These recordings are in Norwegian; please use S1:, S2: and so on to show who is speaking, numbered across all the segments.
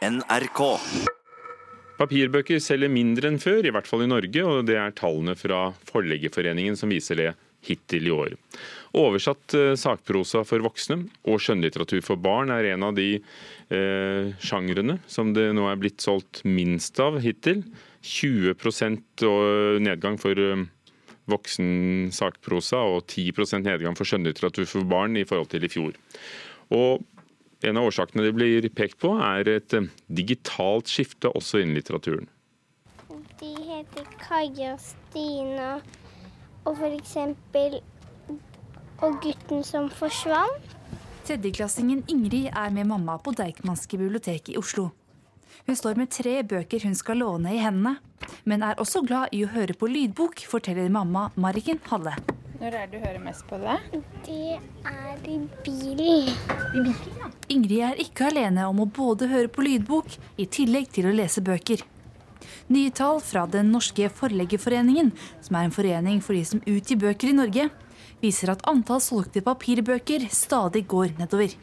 S1: NRK.
S2: Papirbøker selger mindre enn før, i hvert fall i Norge, og det er tallene fra Forleggerforeningen som viser det hittil i år. Oversatt eh, sakprosa for voksne og skjønnlitteratur for barn er en av de eh, sjangrene som det nå er blitt solgt minst av hittil. 20 nedgang for eh, voksen sakprosa og 10% nedgang for skjønnlitteratur for barn i forhold til i fjor. Og en av årsakene det blir pekt på, er et eh, digitalt skifte også innen litteraturen.
S3: De heter Kaja og Stina og f.eks. Og gutten som forsvant.
S4: Tredjeklassingen Ingrid er med mamma på Deichmanske bibliotek i Oslo. Hun står med tre bøker hun skal låne i hendene, men er også glad i å høre på lydbok, forteller mamma Mariken Halle.
S5: Når er det du hører mest på det?
S3: Det er i bilen.
S5: I bilen.
S4: Ingrid er ikke alene om å både høre på lydbok i tillegg til å lese bøker. Nye tall fra Den norske forleggerforeningen, som er en forening for de som utgir bøker i Norge, viser at antall solgte papirbøker stadig går nedover.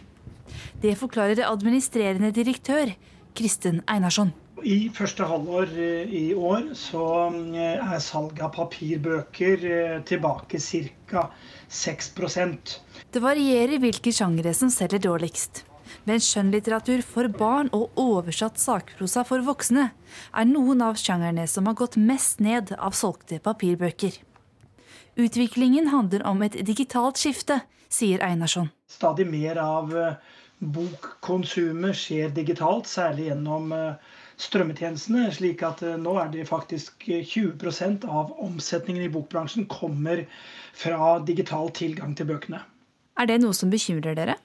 S4: Det forklarer administrerende direktør Kristin Einarsson.
S6: I første halvår eh, i år så eh, er salget av papirbøker eh, tilbake ca. 6%
S4: Det varierer hvilke sjangere som selger dårligst. Men skjønnlitteratur for barn og oversatt sakprosa for voksne er noen av sjangerne som har gått mest ned av solgte papirbøker. Utviklingen handler om et digitalt skifte, sier Einarsson.
S6: Stadig mer av bokkonsumet skjer digitalt, særlig gjennom strømmetjenestene. slik at eh, nå er det faktisk 20 eh, av omsetningen i bokbransjen kommer fra digital tilgang til bøkene.
S4: Er det noe som bekymrer dere?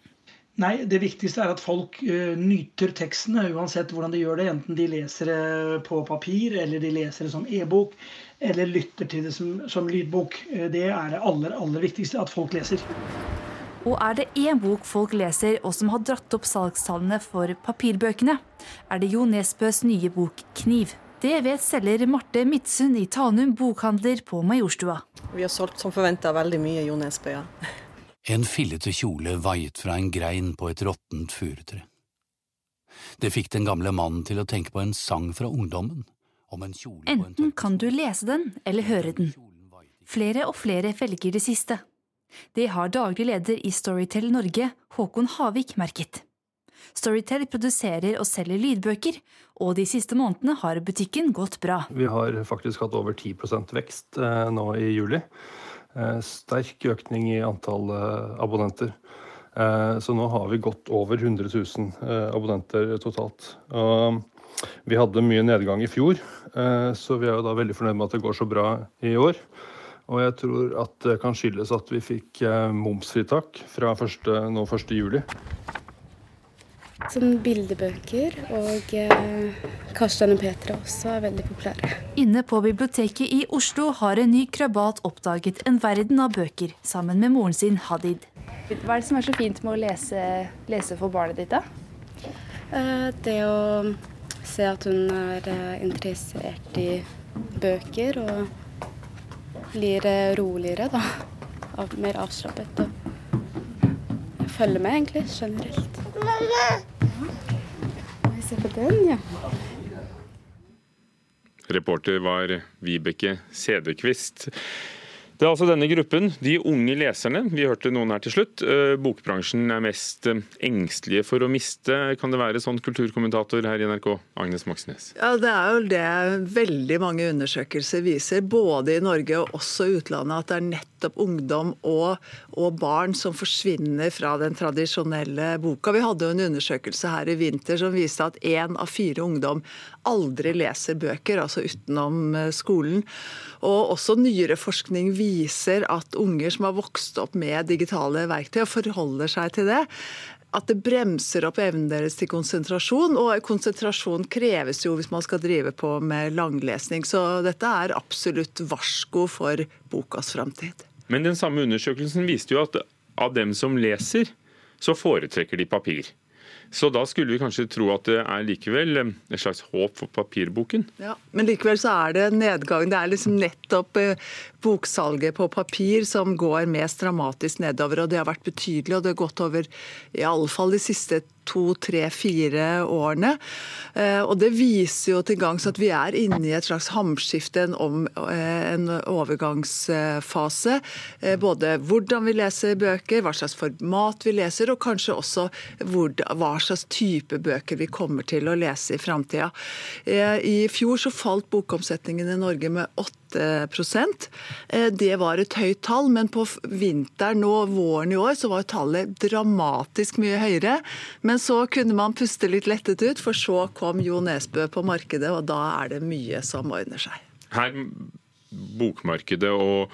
S6: Nei, det viktigste er at folk uh, nyter tekstene, uansett hvordan de gjør det. Enten de leser det på papir, eller de leser det som e-bok, eller lytter til det som, som lydbok. Det er det aller, aller viktigste, at folk leser.
S4: Og er det én bok folk leser og som har dratt opp salgstallene for papirbøkene, er det Jo Nesbøs nye bok 'Kniv'. Det vet selger Marte Midtsund i Tanum bokhandler på Majorstua.
S7: Vi har solgt som forventa veldig mye Jo Nesbø, ja.
S8: En fillete kjole vaiet fra en grein på et råttent furutre. Det fikk den gamle mannen til å tenke på en sang fra ungdommen.
S4: Enten kan du lese den eller høre den. Flere og flere velger det siste. Det har daglig leder i Storytel Norge, Håkon Havik, merket. Storytel produserer og selger lydbøker, og de siste månedene har butikken gått bra.
S9: Vi har faktisk hatt over 10 vekst eh, nå i juli. Eh, sterk økning i antall eh, abonnenter. Så nå har vi gått over 100 000 abonnenter totalt. Vi hadde mye nedgang i fjor, så vi er jo da veldig fornøyd med at det går så bra i år. Og jeg tror at det kan skyldes at vi fikk eh, momsfritak fra 1. nå 1.
S10: Som bildebøker og eh, Karstein og Petra også er veldig populære.
S4: Inne på biblioteket i Oslo har en ny krabat oppdaget en verden av bøker sammen med moren sin Hadid.
S5: Hva er det som er så fint med å lese, lese for barnet ditt, da?
S10: Eh, det å se at hun er eh, interessert i bøker. og blir eh, roligere, da. Av, mer avslappet. Og følger med, egentlig, generelt. Mamma! Se på den, ja.
S2: Reporter var Vibeke Sedekvist. Det er altså denne gruppen, de unge leserne. Vi hørte noen her til slutt. Eh, bokbransjen er mest eh, engstelige for å miste. Kan det være sånn kulturkommentator her i NRK, Agnes Moxnes?
S7: Ja, Det er jo det veldig mange undersøkelser viser, både i Norge og også utlandet, at det er nettopp ungdom og, og barn som forsvinner fra den tradisjonelle boka. Vi hadde jo en undersøkelse her i vinter som viste at én av fire ungdom aldri leser bøker, altså utenom eh, skolen. Og også nyere forskning viser at unger som har vokst opp med digitale verktøy og forholder seg til det, at det bremser opp evnen deres til konsentrasjon. Og konsentrasjon kreves jo hvis man skal drive på med langlesning. Så dette er absolutt varsko for bokas framtid.
S2: Men den samme undersøkelsen viste jo at av dem som leser, så foretrekker de papir. Så da skulle vi kanskje tro at det er likevel eh, et slags håp for papirboken.
S7: Ja, Men likevel så er det nedgang. Det er liksom nettopp eh, boksalget på papir som går mest dramatisk nedover. Og det har vært betydelig, og det har gått over i alle fall de siste to, tre, fire årene. Eh, og det viser jo til gangs at vi er inne i et slags hamskifte, en, om, eh, en overgangsfase. Eh, både hvordan vi leser bøker, hva slags format vi leser, og kanskje også hva slags type bøker vi kommer til å lese i framtida. I fjor så falt bokomsetningen i Norge med 8 det var et høyt tall, men på vinteren og våren i år så var tallet dramatisk mye høyere. Men så kunne man puste litt lettet ut, for så kom Jo Nesbø på markedet, og da er det mye som ordner seg.
S2: Her bokmarkedet og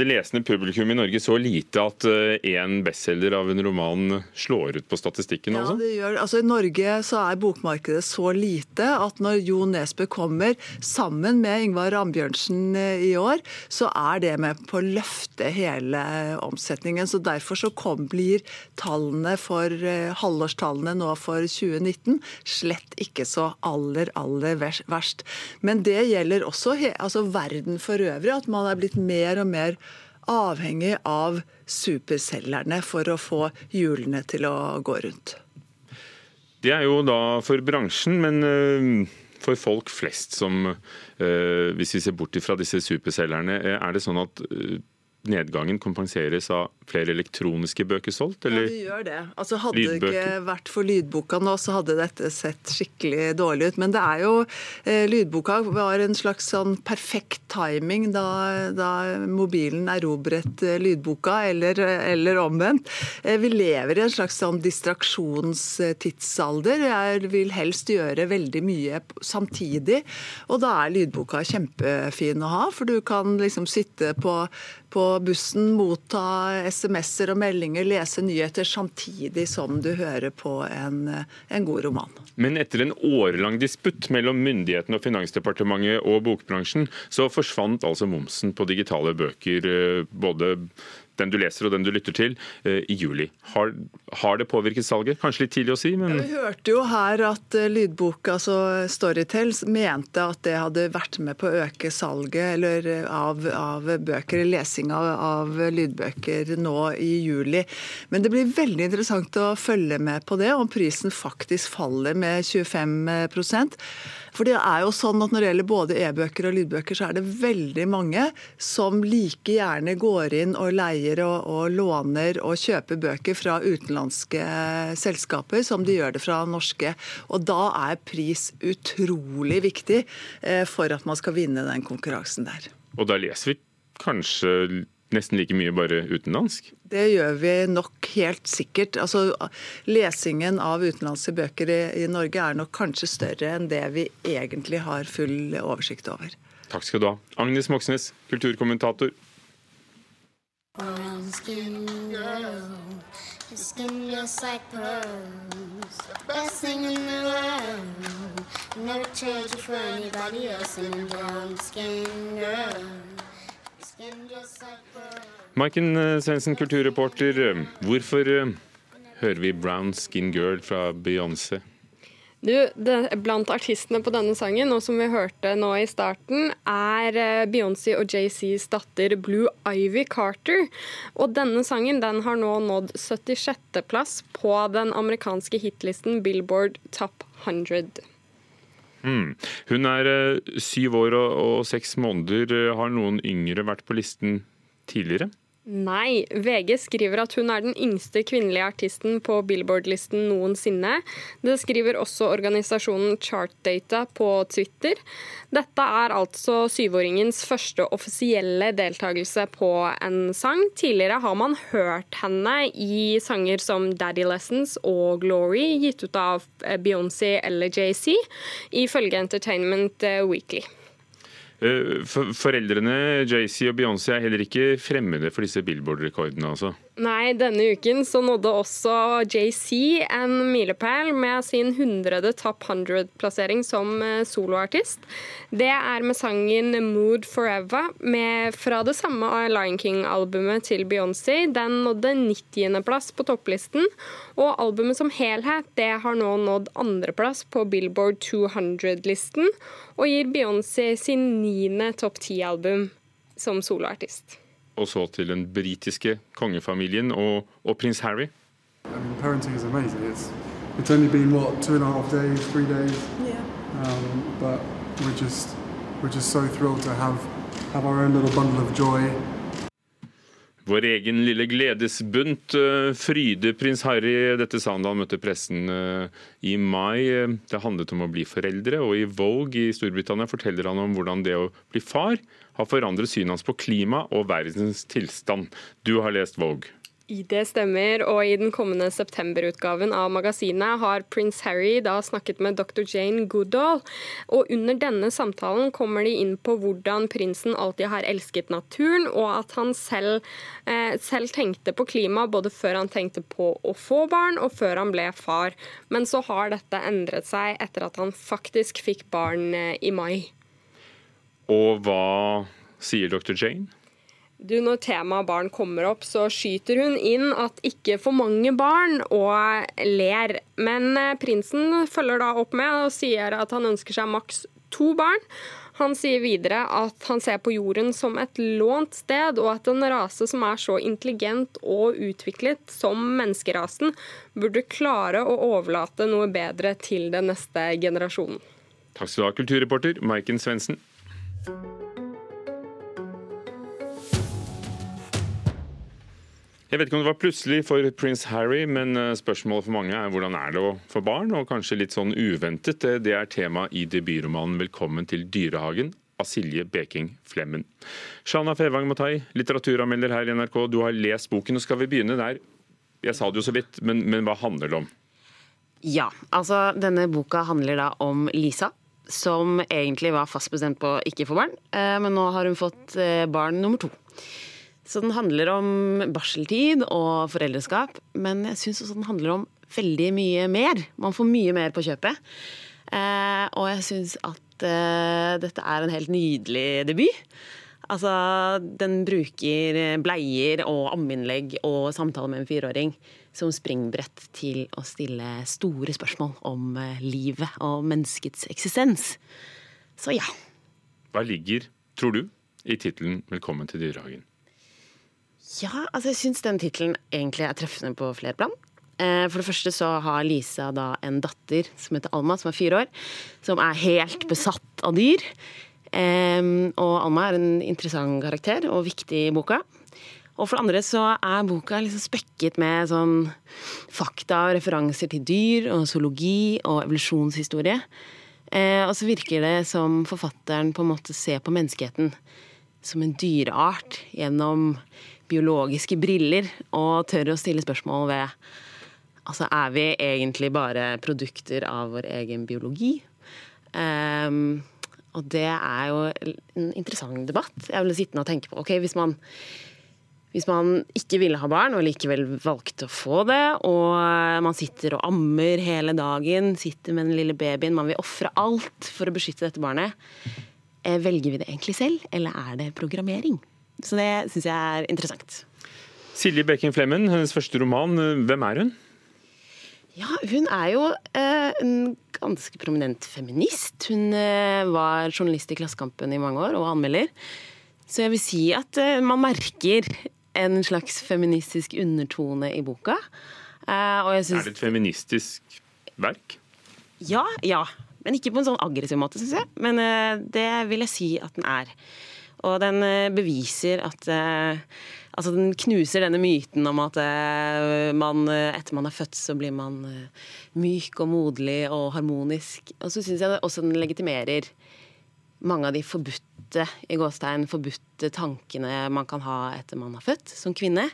S2: det lesende publikum i Norge så lite at én eh, bestselger av en roman slår ut på statistikken?
S7: Ja, det gjør altså I Norge så er bokmarkedet så lite at når Jo Nesbø kommer sammen med Ingvar Rambjørnsen eh, i år, så er det med på å løfte hele omsetningen. så Derfor så kom, blir tallene for eh, halvårstallene nå for 2019 slett ikke så aller, aller verst. Men det gjelder også altså verden for øvrig, at man er blitt mer og mer avhengig av superselgerne for å få hjulene til å gå rundt.
S2: Det er jo da for bransjen, men eh, for folk flest som eh, Hvis vi ser bort fra disse superselgerne, eh, er det sånn at nedgangen kompenseres av flere elektroniske bøker solgt?
S7: Eller? Ja, det gjør det. Altså, hadde det ikke vært for lydboka nå, så hadde dette sett skikkelig dårlig ut. Men det er jo eh, Lydboka var en slags sånn perfekt timing da, da mobilen erobret eh, lydboka, eller, eller omvendt. Eh, vi lever i en slags sånn distraksjonstidsalder. Jeg vil helst gjøre veldig mye samtidig, og da er lydboka kjempefin å ha, for du kan liksom sitte på på bussen, motta SMS-er og meldinger, lese nyheter samtidig som du hører på en, en god roman.
S2: Men etter en årelang disputt mellom myndighetene og Finansdepartementet og bokbransjen, så forsvant altså momsen på digitale bøker, eh, både den du leser og den du lytter til, eh, i juli. Har, har, det påvirket salget? Kanskje litt tidlig å si, men
S7: Vi hørte jo her at eh, lydboka, altså Storytel, mente at det hadde vært med på å øke salget eller, eh, av, av bøker, lesing av, av, lydbøker nå i juli. Men det blir veldig interessant å følge med på det, om prisen faktisk faller med 25 for det er jo sånn at Når det gjelder både e-bøker og lydbøker, så er det veldig mange som like gjerne går inn og leier og, og låner og kjøper bøker fra utenlandske selskaper som de gjør det fra norske. Og Da er pris utrolig viktig eh, for at man skal vinne den konkurransen der.
S2: Og da leser vi kanskje nesten like mye bare utenlandsk?
S7: Det gjør vi nok helt sikkert. Altså, lesingen av utenlandske bøker i, i, Norge er nok kanskje større enn det vi egentlig har full oversikt over.
S2: Takk skal du ha. Agnes Moxnes, kulturkommentator. Never trade you for anybody else, and brown skin girl. Maiken eh, Svendsen, kulturreporter. Eh, hvorfor eh, hører vi 'Brown Skin Girl' fra Beyoncé?
S1: Du, det, Blant artistene på denne sangen, og som vi hørte nå i starten, er Beyoncé og JCs datter Blue Ivy Carter. Og denne sangen den har nå nådd 76.-plass på den amerikanske hitlisten Billboard Top 100.
S2: Mm. Hun er uh, syv år og, og seks måneder. Har noen yngre vært på listen tidligere?
S1: Nei. VG skriver at hun er den yngste kvinnelige artisten på Billboard-listen noensinne. Det skriver også organisasjonen Chartdata på Twitter. Dette er altså syvåringens første offisielle deltakelse på en sang. Tidligere har man hørt henne i sanger som Daddy Lessons og Glory, gitt ut av Beyoncé eller JC, ifølge Entertainment Weekly.
S2: Eh, foreldrene JC og Beyoncé er heller ikke fremmede for disse Billboard-rekordene? altså?
S1: Nei, denne uken så nådde også JC en milepæl med sin 100. Top 100-plassering som eh, soloartist. Det er med sangen 'Mood Forever' med, fra det samme Lion King-albumet til Beyoncé. Den nådde 90.-plass på topplisten, og albumet som helhet det har nå nådd andreplass på Billboard 200-listen og gir Beyoncé sin niende topp ti-album som soloartist.
S2: Og så til den britiske kongefamilien og, og prins Harry.
S11: I mean, parenting is amazing. It's, it's only been what two and a half days, three days. Yeah. Um, but we're just we're just so thrilled to have have our own little bundle of joy.
S2: Vår egen lille gledesbunt Fryde fryder prins Harry. Dette sa han da han møtte pressen uh, i mai. Det handlet om å bli foreldre, og i Vogue i Storbritannia forteller han om hvordan det å bli far har forandret synet hans på klima og verdens tilstand. Du har lest Vogue.
S1: Det stemmer, og i den kommende septemberutgaven av magasinet har prins Harry da snakket med dr. Jane Goodall. Og under denne samtalen kommer de inn på hvordan prinsen alltid har elsket naturen, og at han selv, eh, selv tenkte på klima både før han tenkte på å få barn, og før han ble far. Men så har dette endret seg etter at han faktisk fikk barn eh, i mai.
S2: Og hva sier dr. Jane?
S1: Du, Når temaet barn kommer opp, så skyter hun inn at ikke for mange barn, og ler. Men eh, prinsen følger da opp med og sier at han ønsker seg maks to barn. Han sier videre at han ser på jorden som et lånt sted, og at en rase som er så intelligent og utviklet som menneskerasen, burde klare å overlate noe bedre til den neste generasjonen.
S2: Takk skal du ha, kulturreporter Maiken Svendsen. Jeg vet ikke om det var plutselig for prins Harry, men eh, spørsmålet for mange er hvordan er det å få barn, og kanskje litt sånn uventet. Det er tema i debutromanen 'Velkommen til dyrehagen' av Silje Beking Flemmen. Shana Fevang Matai, litteraturanmelder her i NRK, du har lest boken, og skal vi begynne der? Jeg sa det jo så vidt, men, men hva handler det om?
S12: Ja, altså denne boka handler da om Lisa, som egentlig var fast bestemt på ikke få barn, eh, men nå har hun fått eh, barn nummer to. Så den handler om barseltid og foreldreskap, men jeg syns også den handler om veldig mye mer. Man får mye mer på kjøpet. Eh, og jeg syns at eh, dette er en helt nydelig debut. Altså, den bruker bleier og ammeinnlegg og samtaler med en fireåring som springbrett til å stille store spørsmål om eh, livet og menneskets eksistens. Så ja.
S2: Hva ligger, tror du, i tittelen 'Velkommen til dyrehagen'?
S12: Ja, altså jeg syns den tittelen egentlig er treffende på flere plan. Eh, for det første så har Lisa da en datter som heter Alma, som er fire år, som er helt besatt av dyr. Og Alma er en interessant karakter og viktig i boka. Og for det andre så er boka liksom spekket med sånn fakta og referanser til dyr og zoologi og evolusjonshistorie. Eh, og så virker det som forfatteren på en måte ser på menneskeheten som en dyreart gjennom biologiske briller og tør å stille spørsmål ved Altså, er vi egentlig bare produkter av vår egen biologi? Um, og det er jo en interessant debatt. Jeg ble sittende og tenke på ok, hvis man, hvis man ikke ville ha barn og likevel valgte å få det, og man sitter og ammer hele dagen, sitter med den lille babyen, man vil ofre alt for å beskytte dette barnet, eh, velger vi det egentlig selv, eller er det programmering? Så det syns jeg er interessant.
S2: Silje Bekken Flemmen, hennes første roman. Hvem er hun?
S12: Ja, Hun er jo eh, en ganske prominent feminist. Hun eh, var journalist i Klassekampen i mange år og anmelder. Så jeg vil si at eh, man merker en slags feministisk undertone i boka.
S2: Eh, synes... Er det et feministisk verk?
S12: Ja, ja. Men ikke på en sånn aggressiv måte, syns jeg. Men eh, det vil jeg si at den er. Og den eh, beviser at eh, Altså, den knuser denne myten om at eh, man, etter man er født, så blir man myk og moderlig og harmonisk. Og så syns jeg også den legitimerer mange av de forbudte i gåstegn, forbudte tankene man kan ha etter man er født som kvinne.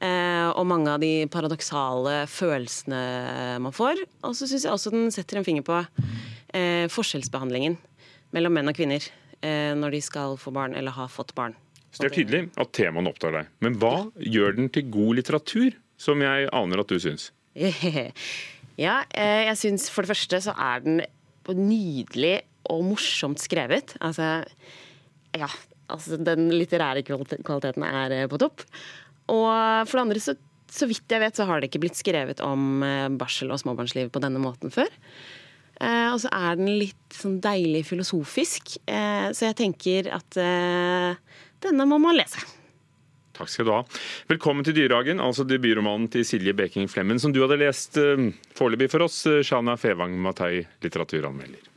S12: og mange av de paradoksale følelsene man får. Og så syns jeg også den setter en finger på forskjellsbehandlingen mellom menn og kvinner. Eh, når de skal få barn eller har fått barn.
S2: Så Det er tydelig at temaene opptar deg. Men hva gjør den til god litteratur, som jeg aner at du syns?
S12: Ja, eh, jeg syns for det første så er den nydelig og morsomt skrevet. Altså, ja, altså den litterære kvaliteten er eh, på topp. Og for det andre så, så vidt jeg vet, så har det ikke blitt skrevet om barsel og småbarnsliv på denne måten før. Eh, og så er den litt sånn deilig filosofisk. Eh, så jeg tenker at eh, denne må man lese.
S2: Takk skal du ha. Velkommen til Dyrehagen, altså debutromanen til Silje Beking Flemmen, som du hadde lest foreløpig for oss, Shana Fevang Matai, litteraturanmelder.